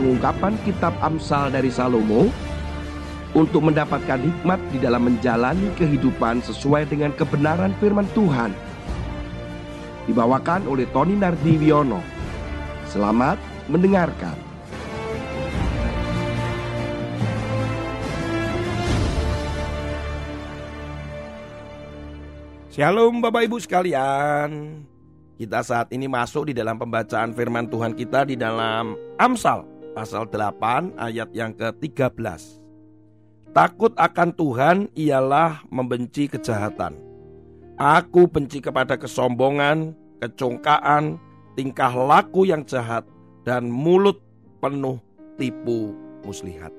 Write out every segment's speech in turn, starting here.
pengungkapan kitab Amsal dari Salomo untuk mendapatkan hikmat di dalam menjalani kehidupan sesuai dengan kebenaran firman Tuhan. Dibawakan oleh Tony Nardiwiono. Selamat mendengarkan. Shalom Bapak Ibu sekalian. Kita saat ini masuk di dalam pembacaan firman Tuhan kita di dalam Amsal pasal 8 ayat yang ke-13. Takut akan Tuhan ialah membenci kejahatan. Aku benci kepada kesombongan, kecongkaan, tingkah laku yang jahat, dan mulut penuh tipu muslihat.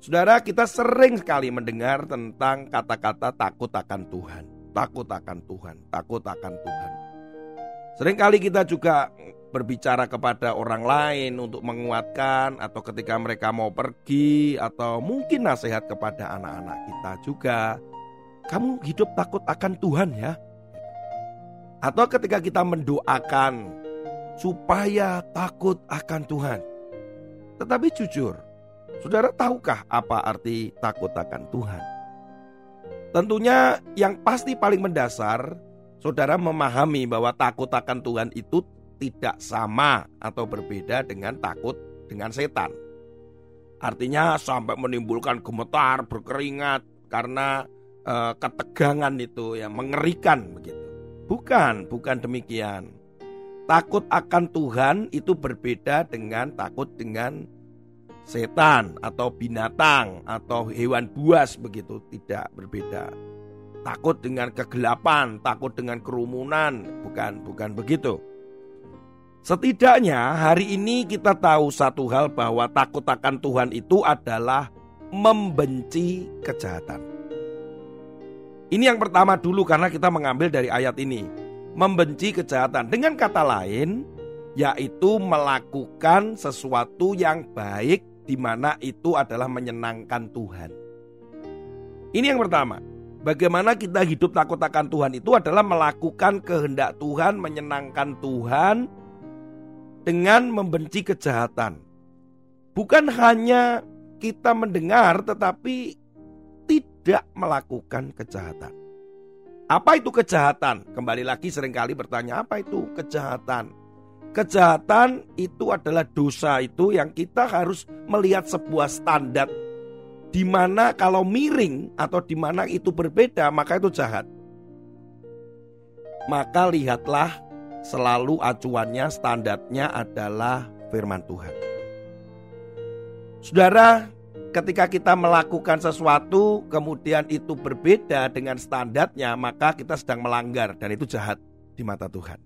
Saudara, kita sering sekali mendengar tentang kata-kata takut akan Tuhan. Takut akan Tuhan, takut akan Tuhan. Seringkali kita juga berbicara kepada orang lain untuk menguatkan atau ketika mereka mau pergi atau mungkin nasihat kepada anak-anak kita juga. Kamu hidup takut akan Tuhan ya. Atau ketika kita mendoakan supaya takut akan Tuhan. Tetapi jujur, saudara tahukah apa arti takut akan Tuhan? Tentunya yang pasti paling mendasar saudara memahami bahwa takut akan Tuhan itu tidak sama atau berbeda dengan takut dengan setan. Artinya sampai menimbulkan gemetar, berkeringat karena e, ketegangan itu yang mengerikan begitu. Bukan, bukan demikian. Takut akan Tuhan itu berbeda dengan takut dengan setan atau binatang atau hewan buas begitu, tidak berbeda takut dengan kegelapan, takut dengan kerumunan, bukan bukan begitu. Setidaknya hari ini kita tahu satu hal bahwa takut akan Tuhan itu adalah membenci kejahatan. Ini yang pertama dulu karena kita mengambil dari ayat ini. Membenci kejahatan. Dengan kata lain, yaitu melakukan sesuatu yang baik di mana itu adalah menyenangkan Tuhan. Ini yang pertama. Bagaimana kita hidup takut akan Tuhan itu adalah melakukan kehendak Tuhan, menyenangkan Tuhan dengan membenci kejahatan. Bukan hanya kita mendengar tetapi tidak melakukan kejahatan. Apa itu kejahatan? Kembali lagi sering kali bertanya apa itu kejahatan? Kejahatan itu adalah dosa itu yang kita harus melihat sebuah standar di mana kalau miring atau di mana itu berbeda maka itu jahat. Maka lihatlah selalu acuannya standarnya adalah firman Tuhan. Saudara, ketika kita melakukan sesuatu kemudian itu berbeda dengan standarnya maka kita sedang melanggar dan itu jahat di mata Tuhan.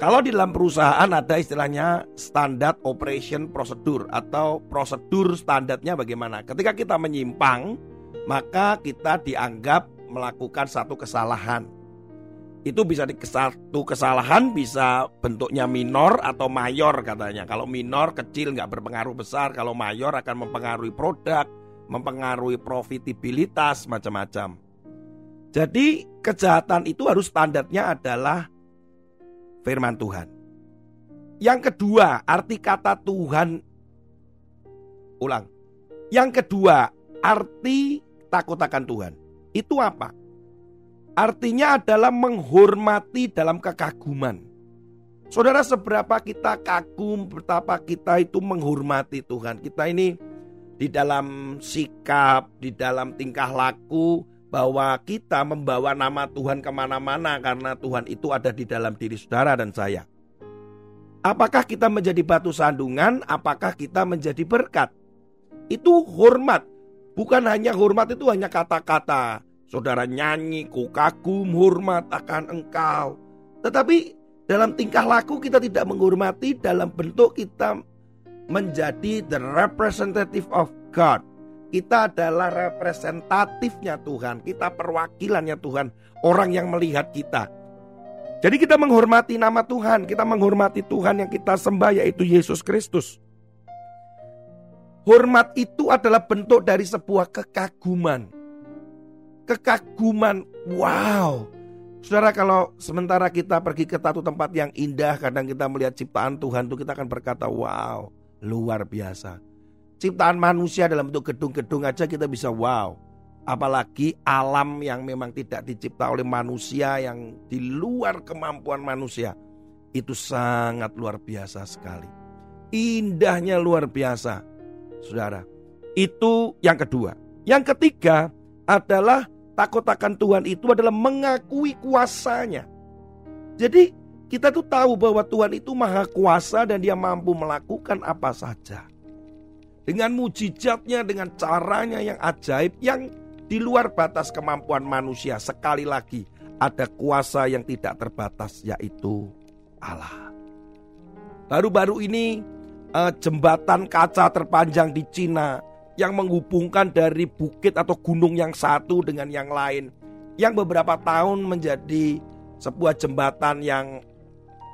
Kalau di dalam perusahaan ada istilahnya standar operation prosedur atau prosedur standarnya bagaimana. Ketika kita menyimpang, maka kita dianggap melakukan satu kesalahan. Itu bisa di satu kesalahan bisa bentuknya minor atau mayor katanya. Kalau minor kecil nggak berpengaruh besar, kalau mayor akan mempengaruhi produk, mempengaruhi profitabilitas macam-macam. Jadi kejahatan itu harus standarnya adalah firman Tuhan. Yang kedua, arti kata Tuhan ulang. Yang kedua, arti takut akan Tuhan. Itu apa? Artinya adalah menghormati dalam kekaguman. Saudara, seberapa kita kagum, betapa kita itu menghormati Tuhan. Kita ini di dalam sikap, di dalam tingkah laku, bahwa kita membawa nama Tuhan ke mana-mana karena Tuhan itu ada di dalam diri saudara dan saya. Apakah kita menjadi batu sandungan? Apakah kita menjadi berkat? Itu hormat. Bukan hanya hormat itu hanya kata-kata. Saudara nyanyi, ku kagum, hormat akan engkau. Tetapi dalam tingkah laku kita tidak menghormati dalam bentuk kita menjadi the representative of God. Kita adalah representatifnya Tuhan, kita perwakilannya Tuhan, orang yang melihat kita. Jadi kita menghormati nama Tuhan, kita menghormati Tuhan yang kita sembah yaitu Yesus Kristus. Hormat itu adalah bentuk dari sebuah kekaguman. Kekaguman, wow. Saudara kalau sementara kita pergi ke satu tempat yang indah Kadang kita melihat ciptaan Tuhan itu kita akan berkata wow luar biasa. Ciptaan manusia dalam bentuk gedung-gedung aja kita bisa wow. Apalagi alam yang memang tidak dicipta oleh manusia Yang di luar kemampuan manusia Itu sangat luar biasa sekali. Indahnya luar biasa Saudara. Itu yang kedua. Yang ketiga adalah takut akan Tuhan itu adalah mengakui kuasanya. Jadi kita tuh tahu bahwa Tuhan itu maha kuasa dan dia mampu melakukan apa saja. Dengan mujizatnya, dengan caranya yang ajaib, yang di luar batas kemampuan manusia. Sekali lagi, ada kuasa yang tidak terbatas yaitu Allah. Baru-baru ini eh, jembatan kaca terpanjang di Cina yang menghubungkan dari bukit atau gunung yang satu dengan yang lain yang beberapa tahun menjadi sebuah jembatan yang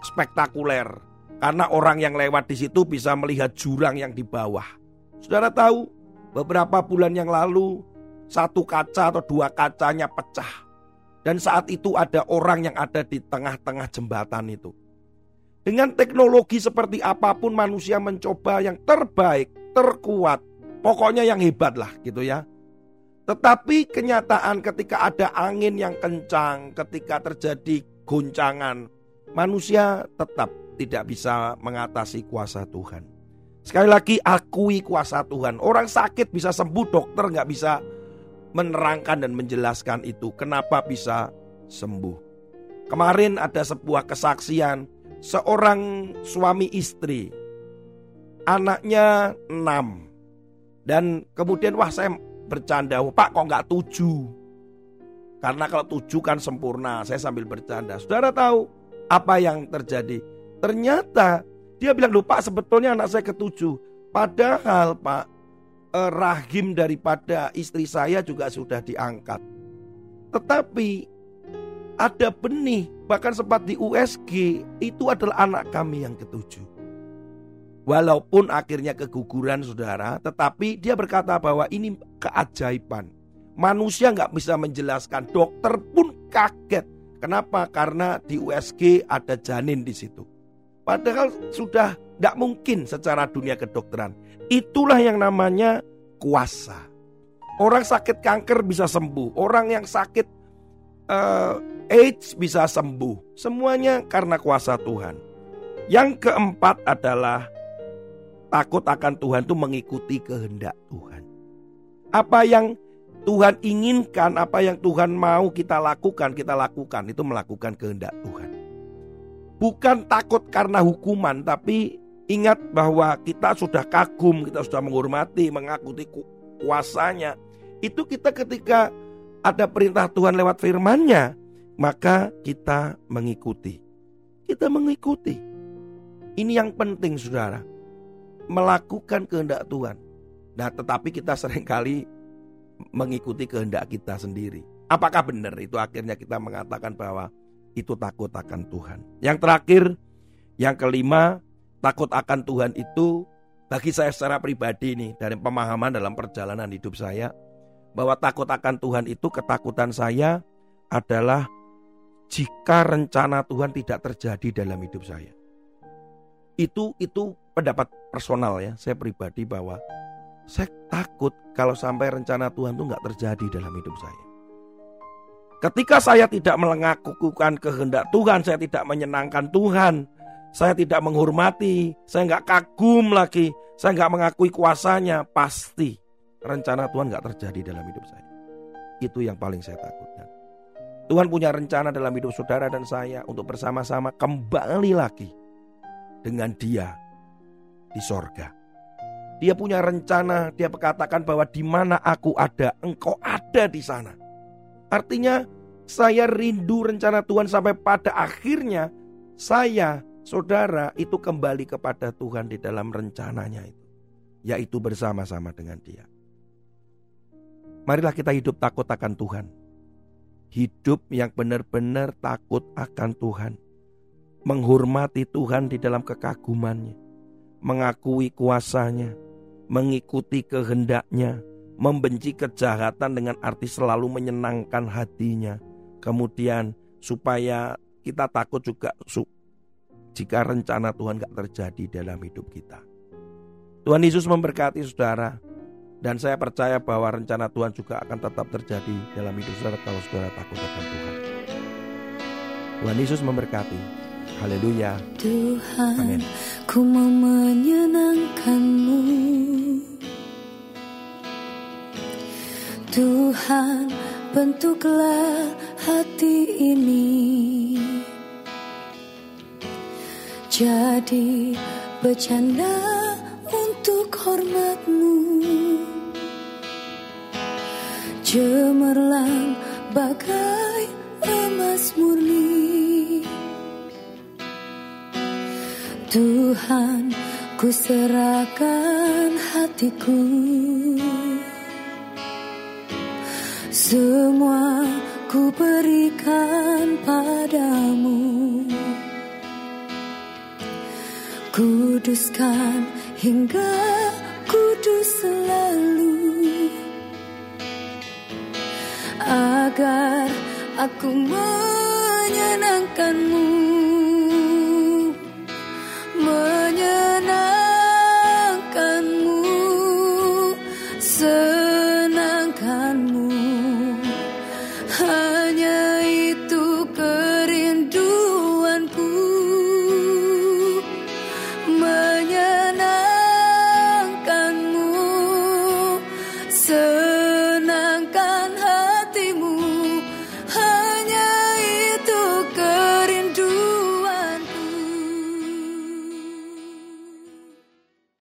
spektakuler karena orang yang lewat di situ bisa melihat jurang yang di bawah. Saudara tahu, beberapa bulan yang lalu satu kaca atau dua kacanya pecah. Dan saat itu ada orang yang ada di tengah-tengah jembatan itu. Dengan teknologi seperti apa pun manusia mencoba yang terbaik, terkuat, Pokoknya yang hebat lah gitu ya. Tetapi kenyataan ketika ada angin yang kencang, ketika terjadi goncangan, manusia tetap tidak bisa mengatasi kuasa Tuhan. Sekali lagi akui kuasa Tuhan. Orang sakit bisa sembuh, dokter nggak bisa menerangkan dan menjelaskan itu. Kenapa bisa sembuh? Kemarin ada sebuah kesaksian seorang suami istri. Anaknya enam dan kemudian wah saya bercanda, Pak kok nggak tujuh? Karena kalau tujuh kan sempurna, saya sambil bercanda. Saudara tahu apa yang terjadi? Ternyata dia bilang, lupa sebetulnya anak saya ketujuh. Padahal Pak, eh, rahim daripada istri saya juga sudah diangkat. Tetapi ada benih, bahkan sempat di USG, itu adalah anak kami yang ketujuh. Walaupun akhirnya keguguran saudara, tetapi dia berkata bahwa ini keajaiban. Manusia nggak bisa menjelaskan, dokter pun kaget. Kenapa? Karena di USG ada janin di situ. Padahal sudah nggak mungkin secara dunia kedokteran. Itulah yang namanya kuasa. Orang sakit kanker bisa sembuh, orang yang sakit uh, AIDS bisa sembuh. Semuanya karena kuasa Tuhan. Yang keempat adalah takut akan Tuhan itu mengikuti kehendak Tuhan. Apa yang Tuhan inginkan, apa yang Tuhan mau kita lakukan, kita lakukan itu melakukan kehendak Tuhan. Bukan takut karena hukuman, tapi ingat bahwa kita sudah kagum, kita sudah menghormati, mengakuti kuasanya. Itu kita ketika ada perintah Tuhan lewat firman-Nya, maka kita mengikuti. Kita mengikuti. Ini yang penting saudara melakukan kehendak Tuhan. Nah, tetapi kita sering kali mengikuti kehendak kita sendiri. Apakah benar itu akhirnya kita mengatakan bahwa itu takut akan Tuhan. Yang terakhir, yang kelima, takut akan Tuhan itu bagi saya secara pribadi nih dari pemahaman dalam perjalanan hidup saya bahwa takut akan Tuhan itu ketakutan saya adalah jika rencana Tuhan tidak terjadi dalam hidup saya. Itu itu pendapat personal ya, saya pribadi bahwa saya takut kalau sampai rencana Tuhan itu nggak terjadi dalam hidup saya. Ketika saya tidak mengakukan kehendak Tuhan, saya tidak menyenangkan Tuhan, saya tidak menghormati, saya nggak kagum lagi, saya nggak mengakui kuasanya, pasti rencana Tuhan nggak terjadi dalam hidup saya. Itu yang paling saya takutkan. Tuhan punya rencana dalam hidup saudara dan saya untuk bersama-sama kembali lagi dengan Dia di sorga. Dia punya rencana, dia berkatakan bahwa di mana aku ada, engkau ada di sana. Artinya saya rindu rencana Tuhan sampai pada akhirnya saya, saudara, itu kembali kepada Tuhan di dalam rencananya itu. Yaitu bersama-sama dengan dia. Marilah kita hidup takut akan Tuhan. Hidup yang benar-benar takut akan Tuhan. Menghormati Tuhan di dalam kekagumannya mengakui kuasanya, mengikuti kehendaknya, membenci kejahatan dengan arti selalu menyenangkan hatinya, kemudian supaya kita takut juga jika rencana Tuhan gak terjadi dalam hidup kita. Tuhan Yesus memberkati saudara dan saya percaya bahwa rencana Tuhan juga akan tetap terjadi dalam hidup saudara kalau saudara takut akan Tuhan. Tuhan Yesus memberkati. Haleluya. Tuhan, Amin. ku mau menyenangkanmu. Tuhan, bentuklah hati ini jadi bercanda untuk hormatmu cemerlang bagai emas murni Tuhan ku serahkan hatiku. Semua ku berikan padamu. Kuduskan hingga kudus selalu. Agar aku menyenangkanmu